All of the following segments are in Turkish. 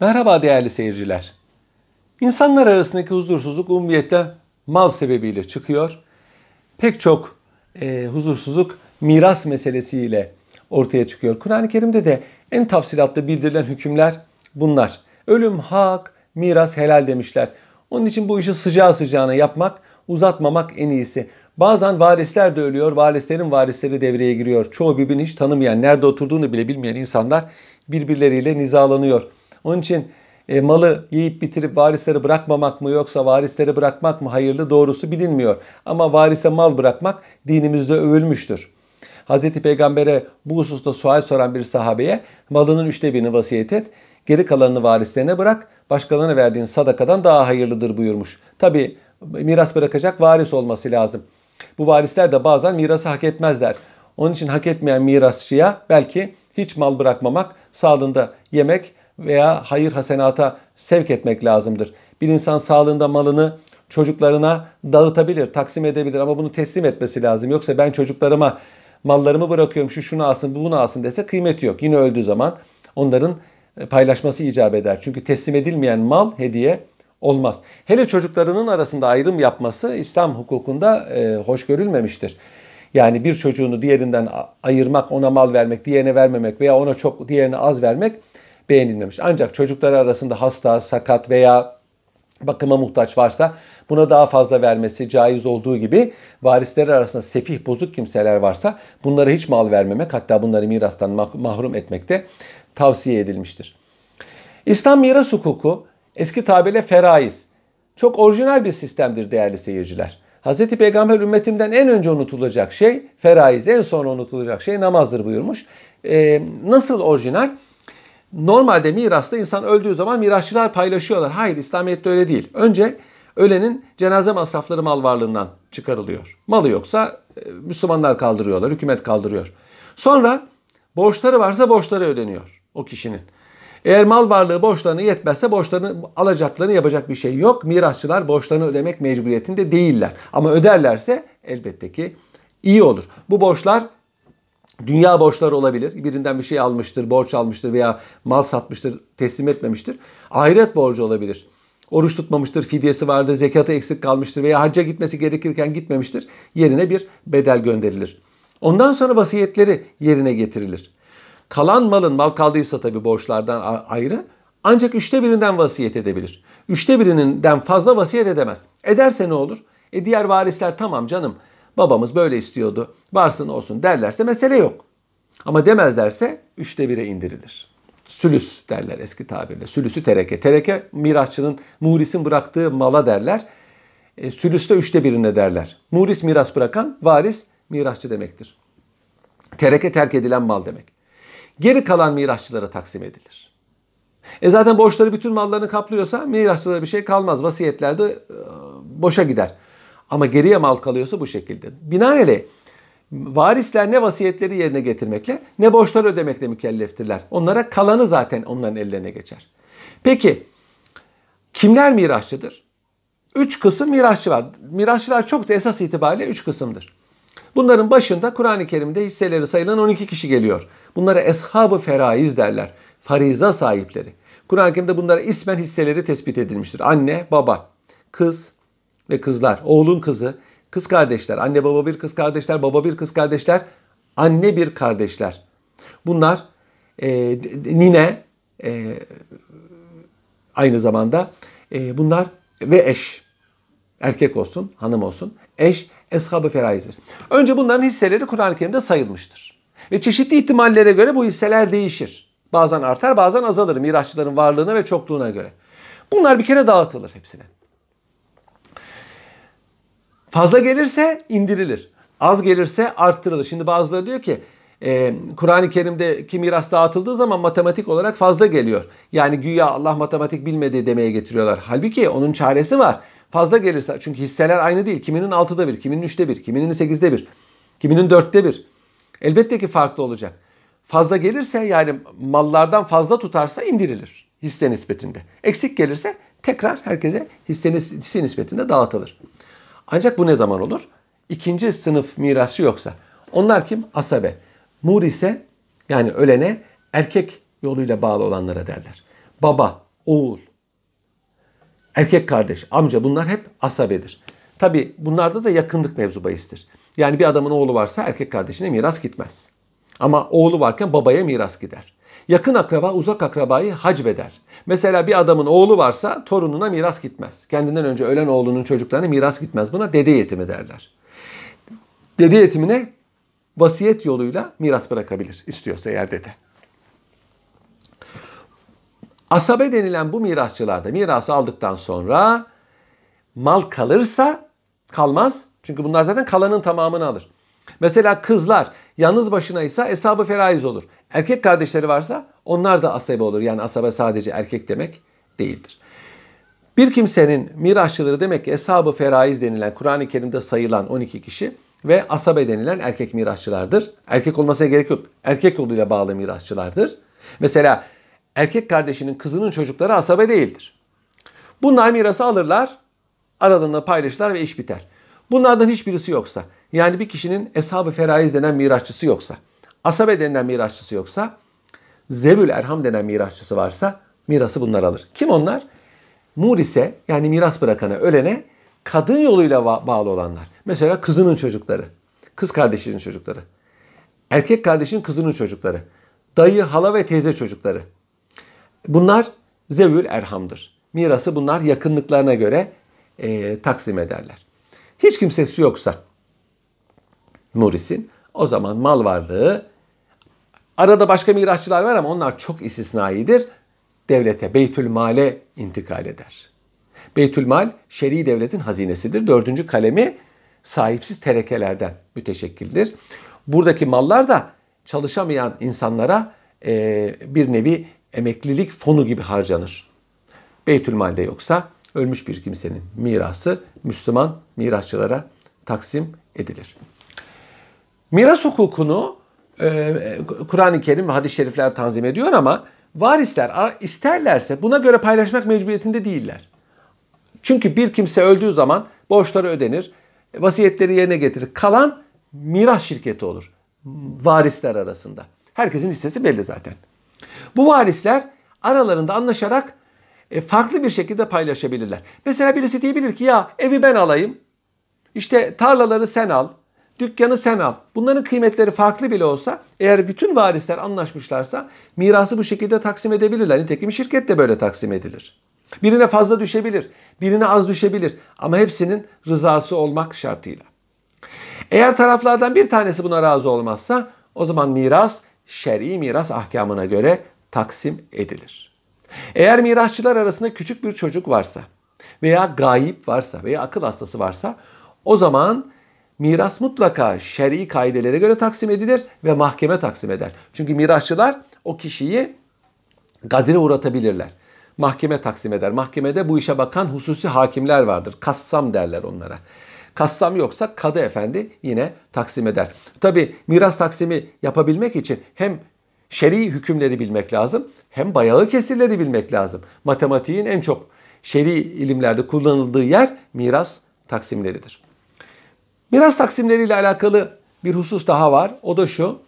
Merhaba değerli seyirciler. İnsanlar arasındaki huzursuzluk umumiyetle mal sebebiyle çıkıyor. Pek çok e, huzursuzluk miras meselesiyle ortaya çıkıyor. Kur'an-ı Kerim'de de en tafsilatlı bildirilen hükümler bunlar. Ölüm hak, miras helal demişler. Onun için bu işi sıcağı sıcağına yapmak, uzatmamak en iyisi. Bazen varisler de ölüyor, varislerin varisleri devreye giriyor. Çoğu birbirini hiç tanımayan, nerede oturduğunu bile bilmeyen insanlar birbirleriyle nizalanıyor. Onun için e, malı yiyip bitirip varislere bırakmamak mı yoksa varislere bırakmak mı hayırlı doğrusu bilinmiyor. Ama varise mal bırakmak dinimizde övülmüştür. Hz. Peygamber'e bu hususta sual soran bir sahabeye malının üçte birini vasiyet et, geri kalanını varislerine bırak, başkalarına verdiğin sadakadan daha hayırlıdır buyurmuş. Tabi miras bırakacak varis olması lazım. Bu varisler de bazen mirası hak etmezler. Onun için hak etmeyen mirasçıya belki hiç mal bırakmamak, sağlığında yemek veya hayır hasenata sevk etmek lazımdır. Bir insan sağlığında malını çocuklarına dağıtabilir, taksim edebilir ama bunu teslim etmesi lazım. Yoksa ben çocuklarıma mallarımı bırakıyorum şu şunu alsın bu bunu alsın dese kıymeti yok. Yine öldüğü zaman onların e, paylaşması icap eder. Çünkü teslim edilmeyen mal hediye olmaz. Hele çocuklarının arasında ayrım yapması İslam hukukunda e, hoş görülmemiştir. Yani bir çocuğunu diğerinden ayırmak, ona mal vermek, diğerine vermemek veya ona çok, diğerine az vermek beğenilmemiş. Ancak çocuklar arasında hasta, sakat veya bakıma muhtaç varsa buna daha fazla vermesi caiz olduğu gibi varisleri arasında sefih bozuk kimseler varsa bunlara hiç mal vermemek hatta bunları mirastan mahrum etmek de tavsiye edilmiştir. İslam miras hukuku eski tabirle feraiz. Çok orijinal bir sistemdir değerli seyirciler. Hz. Peygamber ümmetimden en önce unutulacak şey feraiz, en sonra unutulacak şey namazdır buyurmuş. Ee, nasıl orijinal? Normalde mirasta insan öldüğü zaman mirasçılar paylaşıyorlar. Hayır İslamiyet'te öyle değil. Önce ölenin cenaze masrafları mal varlığından çıkarılıyor. Malı yoksa e, Müslümanlar kaldırıyorlar, hükümet kaldırıyor. Sonra borçları varsa borçları ödeniyor o kişinin. Eğer mal varlığı borçlarını yetmezse borçlarını alacaklarını yapacak bir şey yok. Mirasçılar borçlarını ödemek mecburiyetinde değiller. Ama öderlerse elbette ki iyi olur. Bu borçlar Dünya borçları olabilir. Birinden bir şey almıştır, borç almıştır veya mal satmıştır, teslim etmemiştir. Ahiret borcu olabilir. Oruç tutmamıştır, fidyesi vardır, zekatı eksik kalmıştır veya hacca gitmesi gerekirken gitmemiştir. Yerine bir bedel gönderilir. Ondan sonra vasiyetleri yerine getirilir. Kalan malın, mal kaldıysa tabii borçlardan ayrı, ancak üçte birinden vasiyet edebilir. Üçte birinden fazla vasiyet edemez. Ederse ne olur? E diğer varisler tamam canım babamız böyle istiyordu varsın olsun derlerse mesele yok. Ama demezlerse üçte bire indirilir. Sülüs derler eski tabirle. Sülüsü tereke. Tereke mirasçının, murisin bıraktığı mala derler. E, sülüste üçte birine derler. Muris miras bırakan, varis mirasçı demektir. Tereke terk edilen mal demek. Geri kalan mirasçılara taksim edilir. E zaten borçları bütün mallarını kaplıyorsa mirasçılara bir şey kalmaz. Vasiyetlerde e, boşa gider. Ama geriye mal kalıyorsa bu şekilde. Binaenaleyh varisler ne vasiyetleri yerine getirmekle ne borçlar ödemekle mükelleftirler. Onlara kalanı zaten onların ellerine geçer. Peki kimler mirasçıdır? Üç kısım mirasçı var. Mirasçılar çok da esas itibariyle üç kısımdır. Bunların başında Kur'an-ı Kerim'de hisseleri sayılan 12 kişi geliyor. Bunlara eshab-ı feraiz derler. Fariza sahipleri. Kur'an-ı Kerim'de bunlara ismen hisseleri tespit edilmiştir. Anne, baba, kız, ve kızlar, oğlun kızı, kız kardeşler, anne baba bir kız kardeşler, baba bir kız kardeşler, anne bir kardeşler. Bunlar e, nine e, aynı zamanda e, bunlar ve eş. Erkek olsun, hanım olsun. Eş, eshab-ı feraizdir. Önce bunların hisseleri Kur'an-ı Kerim'de sayılmıştır. Ve çeşitli ihtimallere göre bu hisseler değişir. Bazen artar, bazen azalır mirasçıların varlığına ve çokluğuna göre. Bunlar bir kere dağıtılır hepsine. Fazla gelirse indirilir. Az gelirse arttırılır. Şimdi bazıları diyor ki e, Kur'an-ı Kerim'deki miras dağıtıldığı zaman matematik olarak fazla geliyor. Yani güya Allah matematik bilmedi demeye getiriyorlar. Halbuki onun çaresi var. Fazla gelirse çünkü hisseler aynı değil. Kiminin altıda bir, kiminin üçte bir, kiminin sekizde bir, kiminin dörtte bir. Elbette ki farklı olacak. Fazla gelirse yani mallardan fazla tutarsa indirilir hisse nispetinde. Eksik gelirse tekrar herkese hisse nispetinde dağıtılır. Ancak bu ne zaman olur? İkinci sınıf mirasçı yoksa. Onlar kim? Asabe. Mur ise yani ölene erkek yoluyla bağlı olanlara derler. Baba oğul, erkek kardeş, amca bunlar hep asabedir. Tabi bunlarda da yakınlık mevzu bahistir. Yani bir adamın oğlu varsa erkek kardeşine miras gitmez. Ama oğlu varken babaya miras gider. Yakın akraba uzak akrabayı hacbeder. Mesela bir adamın oğlu varsa torununa miras gitmez. Kendinden önce ölen oğlunun çocuklarına miras gitmez. Buna dede yetimi derler. Dede yetimine vasiyet yoluyla miras bırakabilir istiyorsa eğer dede. Asabe denilen bu mirasçılarda mirası aldıktan sonra mal kalırsa kalmaz. Çünkü bunlar zaten kalanın tamamını alır. Mesela kızlar yalnız başına ise hesabı feraiz olur. Erkek kardeşleri varsa onlar da asabe olur. Yani asabe sadece erkek demek değildir. Bir kimsenin mirasçıları demek ki hesabı feraiz denilen Kur'an-ı Kerim'de sayılan 12 kişi ve asabe denilen erkek mirasçılardır. Erkek olmasına gerek yok. Erkek yoluyla bağlı mirasçılardır. Mesela erkek kardeşinin kızının çocukları asabe değildir. Bunlar mirası alırlar, aralarında paylaşırlar ve iş biter. Bunlardan hiçbirisi yoksa, yani bir kişinin eshab-ı feraiz denen mirasçısı yoksa, asabe denilen mirasçısı yoksa, zebül erham denen mirasçısı varsa mirası bunlar alır. Kim onlar? Murise yani miras bırakana, ölene kadın yoluyla bağlı olanlar. Mesela kızının çocukları, kız kardeşinin çocukları, erkek kardeşin kızının çocukları, dayı, hala ve teyze çocukları. Bunlar zevül erhamdır. Mirası bunlar yakınlıklarına göre e, taksim ederler. Hiç kimsesi yoksa Muris'in o zaman mal varlığı arada başka mirasçılar var ama onlar çok istisnaidir. Devlete, Beytül Mal'e intikal eder. Beytül Mal şer'i devletin hazinesidir. Dördüncü kalemi sahipsiz terekelerden müteşekkildir. Buradaki mallar da çalışamayan insanlara e, bir nevi emeklilik fonu gibi harcanır. Beytül Mal'de yoksa ölmüş bir kimsenin mirası Müslüman mirasçılara taksim edilir. Miras hukukunu e, Kur'an-ı Kerim ve hadis-i şerifler tanzim ediyor ama varisler isterlerse buna göre paylaşmak mecburiyetinde değiller. Çünkü bir kimse öldüğü zaman borçları ödenir, vasiyetleri yerine getirir. Kalan miras şirketi olur varisler arasında. Herkesin hissesi belli zaten. Bu varisler aralarında anlaşarak e, farklı bir şekilde paylaşabilirler. Mesela birisi diyebilir ki ya evi ben alayım, işte tarlaları sen al, dükkanı sen al. Bunların kıymetleri farklı bile olsa eğer bütün varisler anlaşmışlarsa mirası bu şekilde taksim edebilirler. Nitekim şirket de böyle taksim edilir. Birine fazla düşebilir, birine az düşebilir ama hepsinin rızası olmak şartıyla. Eğer taraflardan bir tanesi buna razı olmazsa o zaman miras şer'i miras ahkamına göre taksim edilir. Eğer mirasçılar arasında küçük bir çocuk varsa veya gayip varsa veya akıl hastası varsa o zaman miras mutlaka şer'i kaidelere göre taksim edilir ve mahkeme taksim eder. Çünkü mirasçılar o kişiyi gadire uğratabilirler. Mahkeme taksim eder. Mahkemede bu işe bakan hususi hakimler vardır. Kassam derler onlara. Kassam yoksa kadı efendi yine taksim eder. Tabi miras taksimi yapabilmek için hem şer'i hükümleri bilmek lazım hem bayağı kesirleri bilmek lazım. Matematiğin en çok şer'i ilimlerde kullanıldığı yer miras taksimleridir. Miras taksimleriyle alakalı bir husus daha var. O da şu.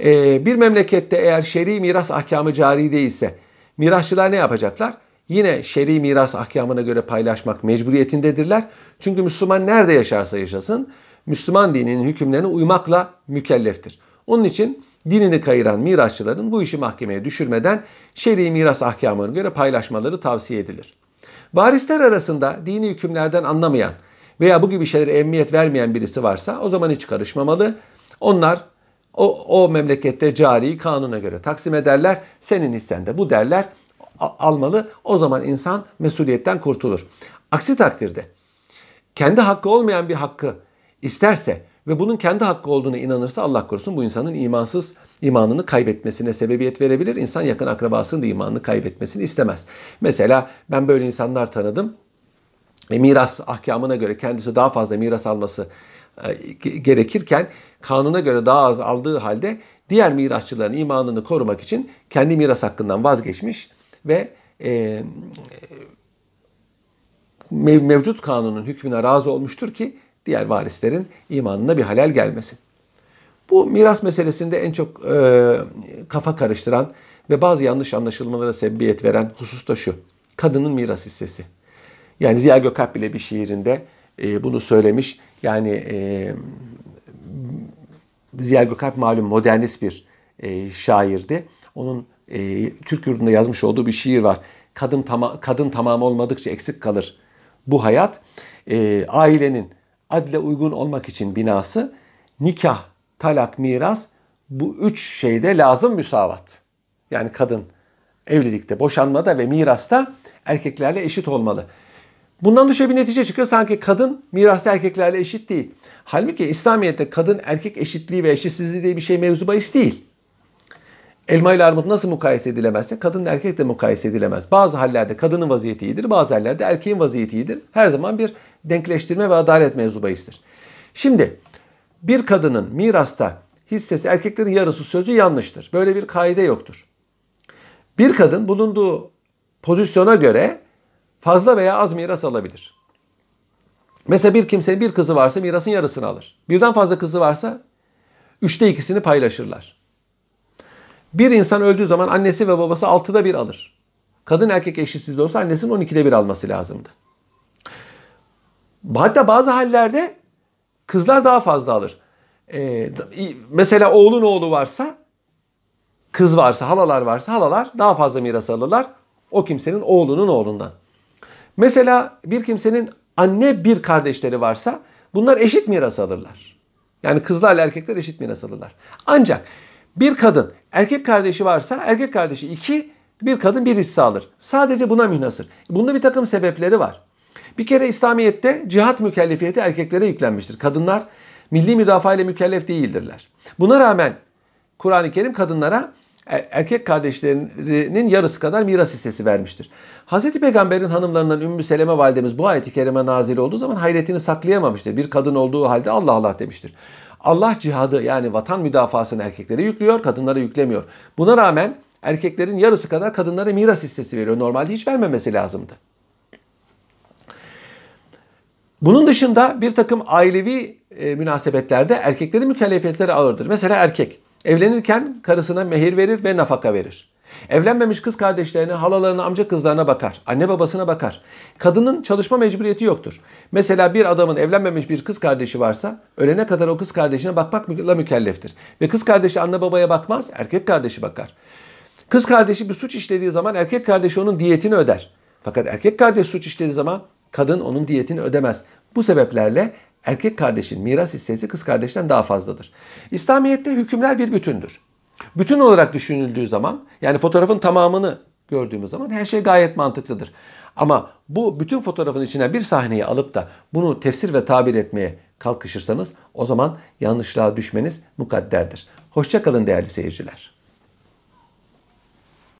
Ee, bir memlekette eğer şer'i miras ahkamı cari değilse mirasçılar ne yapacaklar? Yine şer'i miras ahkamına göre paylaşmak mecburiyetindedirler. Çünkü Müslüman nerede yaşarsa yaşasın Müslüman dininin hükümlerine uymakla mükelleftir. Onun için dinini kayıran mirasçıların bu işi mahkemeye düşürmeden şer'i miras ahkamına göre paylaşmaları tavsiye edilir. Varisler arasında dini hükümlerden anlamayan veya bu gibi şeylere emniyet vermeyen birisi varsa o zaman hiç karışmamalı. Onlar o, o memlekette cari kanuna göre taksim ederler. Senin hissen de bu derler almalı. O zaman insan mesuliyetten kurtulur. Aksi takdirde kendi hakkı olmayan bir hakkı isterse ve bunun kendi hakkı olduğunu inanırsa Allah korusun bu insanın imansız imanını kaybetmesine sebebiyet verebilir. İnsan yakın akrabasının da imanını kaybetmesini istemez. Mesela ben böyle insanlar tanıdım. E, miras ahkamına göre kendisi daha fazla miras alması e, gerekirken kanuna göre daha az aldığı halde diğer mirasçıların imanını korumak için kendi miras hakkından vazgeçmiş ve e, mevcut kanunun hükmüne razı olmuştur ki diğer varislerin imanına bir halel gelmesin. Bu miras meselesinde en çok e, kafa karıştıran ve bazı yanlış anlaşılmalara sebebiyet veren husus da şu. Kadının miras hissesi. Yani Ziya Gökalp bile bir şiirinde e, bunu söylemiş. Yani e, Ziya Gökalp malum modernist bir e, şairdi. Onun e, Türk yurdunda yazmış olduğu bir şiir var. Kadın, tama, kadın tamam olmadıkça eksik kalır bu hayat. E, ailenin adle uygun olmak için binası nikah, talak, miras bu üç şeyde lazım müsavat. Yani kadın evlilikte, boşanmada ve mirasta erkeklerle eşit olmalı. Bundan düşe bir netice çıkıyor. Sanki kadın mirasta erkeklerle eşit değil. Halbuki İslamiyet'te kadın erkek eşitliği ve eşitsizliği diye bir şey mevzu bahis değil. Elma ile armut nasıl mukayese edilemezse kadın erkek de mukayese edilemez. Bazı hallerde kadının vaziyeti iyidir, bazı hallerde erkeğin vaziyeti iyidir. Her zaman bir denkleştirme ve adalet mevzu bahistir. Şimdi bir kadının mirasta hissesi erkeklerin yarısı sözü yanlıştır. Böyle bir kaide yoktur. Bir kadın bulunduğu pozisyona göre fazla veya az miras alabilir. Mesela bir kimsenin bir kızı varsa mirasın yarısını alır. Birden fazla kızı varsa üçte ikisini paylaşırlar. Bir insan öldüğü zaman annesi ve babası altıda bir alır. Kadın erkek eşitsiz olsa annesinin on ikide bir alması lazımdı. Hatta bazı hallerde kızlar daha fazla alır. Ee, mesela oğlun oğlu varsa, kız varsa, halalar varsa halalar daha fazla miras alırlar. O kimsenin oğlunun oğlundan. Mesela bir kimsenin anne bir kardeşleri varsa bunlar eşit miras alırlar. Yani kızlarla erkekler eşit miras alırlar. Ancak bir kadın erkek kardeşi varsa erkek kardeşi iki, bir kadın bir hisse alır. Sadece buna münhasır. Bunda bir takım sebepleri var. Bir kere İslamiyet'te cihat mükellefiyeti erkeklere yüklenmiştir. Kadınlar milli müdafaa ile mükellef değildirler. Buna rağmen Kur'an-ı Kerim kadınlara erkek kardeşlerinin yarısı kadar miras hissesi vermiştir. Hazreti Peygamber'in hanımlarından Ümmü Seleme validemiz bu ayeti kerime nazil olduğu zaman hayretini saklayamamıştır. Bir kadın olduğu halde Allah Allah demiştir. Allah cihadı yani vatan müdafasını erkeklere yüklüyor, kadınlara yüklemiyor. Buna rağmen erkeklerin yarısı kadar kadınlara miras hissesi veriyor. Normalde hiç vermemesi lazımdı. Bunun dışında bir takım ailevi e, münasebetlerde erkeklerin mükellefiyetleri ağırdır. Mesela erkek evlenirken karısına mehir verir ve nafaka verir. Evlenmemiş kız kardeşlerine, halalarına, amca kızlarına bakar. Anne babasına bakar. Kadının çalışma mecburiyeti yoktur. Mesela bir adamın evlenmemiş bir kız kardeşi varsa ölene kadar o kız kardeşine bakmakla mükelleftir. Ve kız kardeşi anne babaya bakmaz, erkek kardeşi bakar. Kız kardeşi bir suç işlediği zaman erkek kardeşi onun diyetini öder. Fakat erkek kardeş suç işlediği zaman kadın onun diyetini ödemez. Bu sebeplerle erkek kardeşin miras hissesi kız kardeşten daha fazladır. İslamiyet'te hükümler bir bütündür. Bütün olarak düşünüldüğü zaman yani fotoğrafın tamamını gördüğümüz zaman her şey gayet mantıklıdır. Ama bu bütün fotoğrafın içine bir sahneyi alıp da bunu tefsir ve tabir etmeye kalkışırsanız o zaman yanlışlığa düşmeniz mukadderdir. Hoşçakalın değerli seyirciler.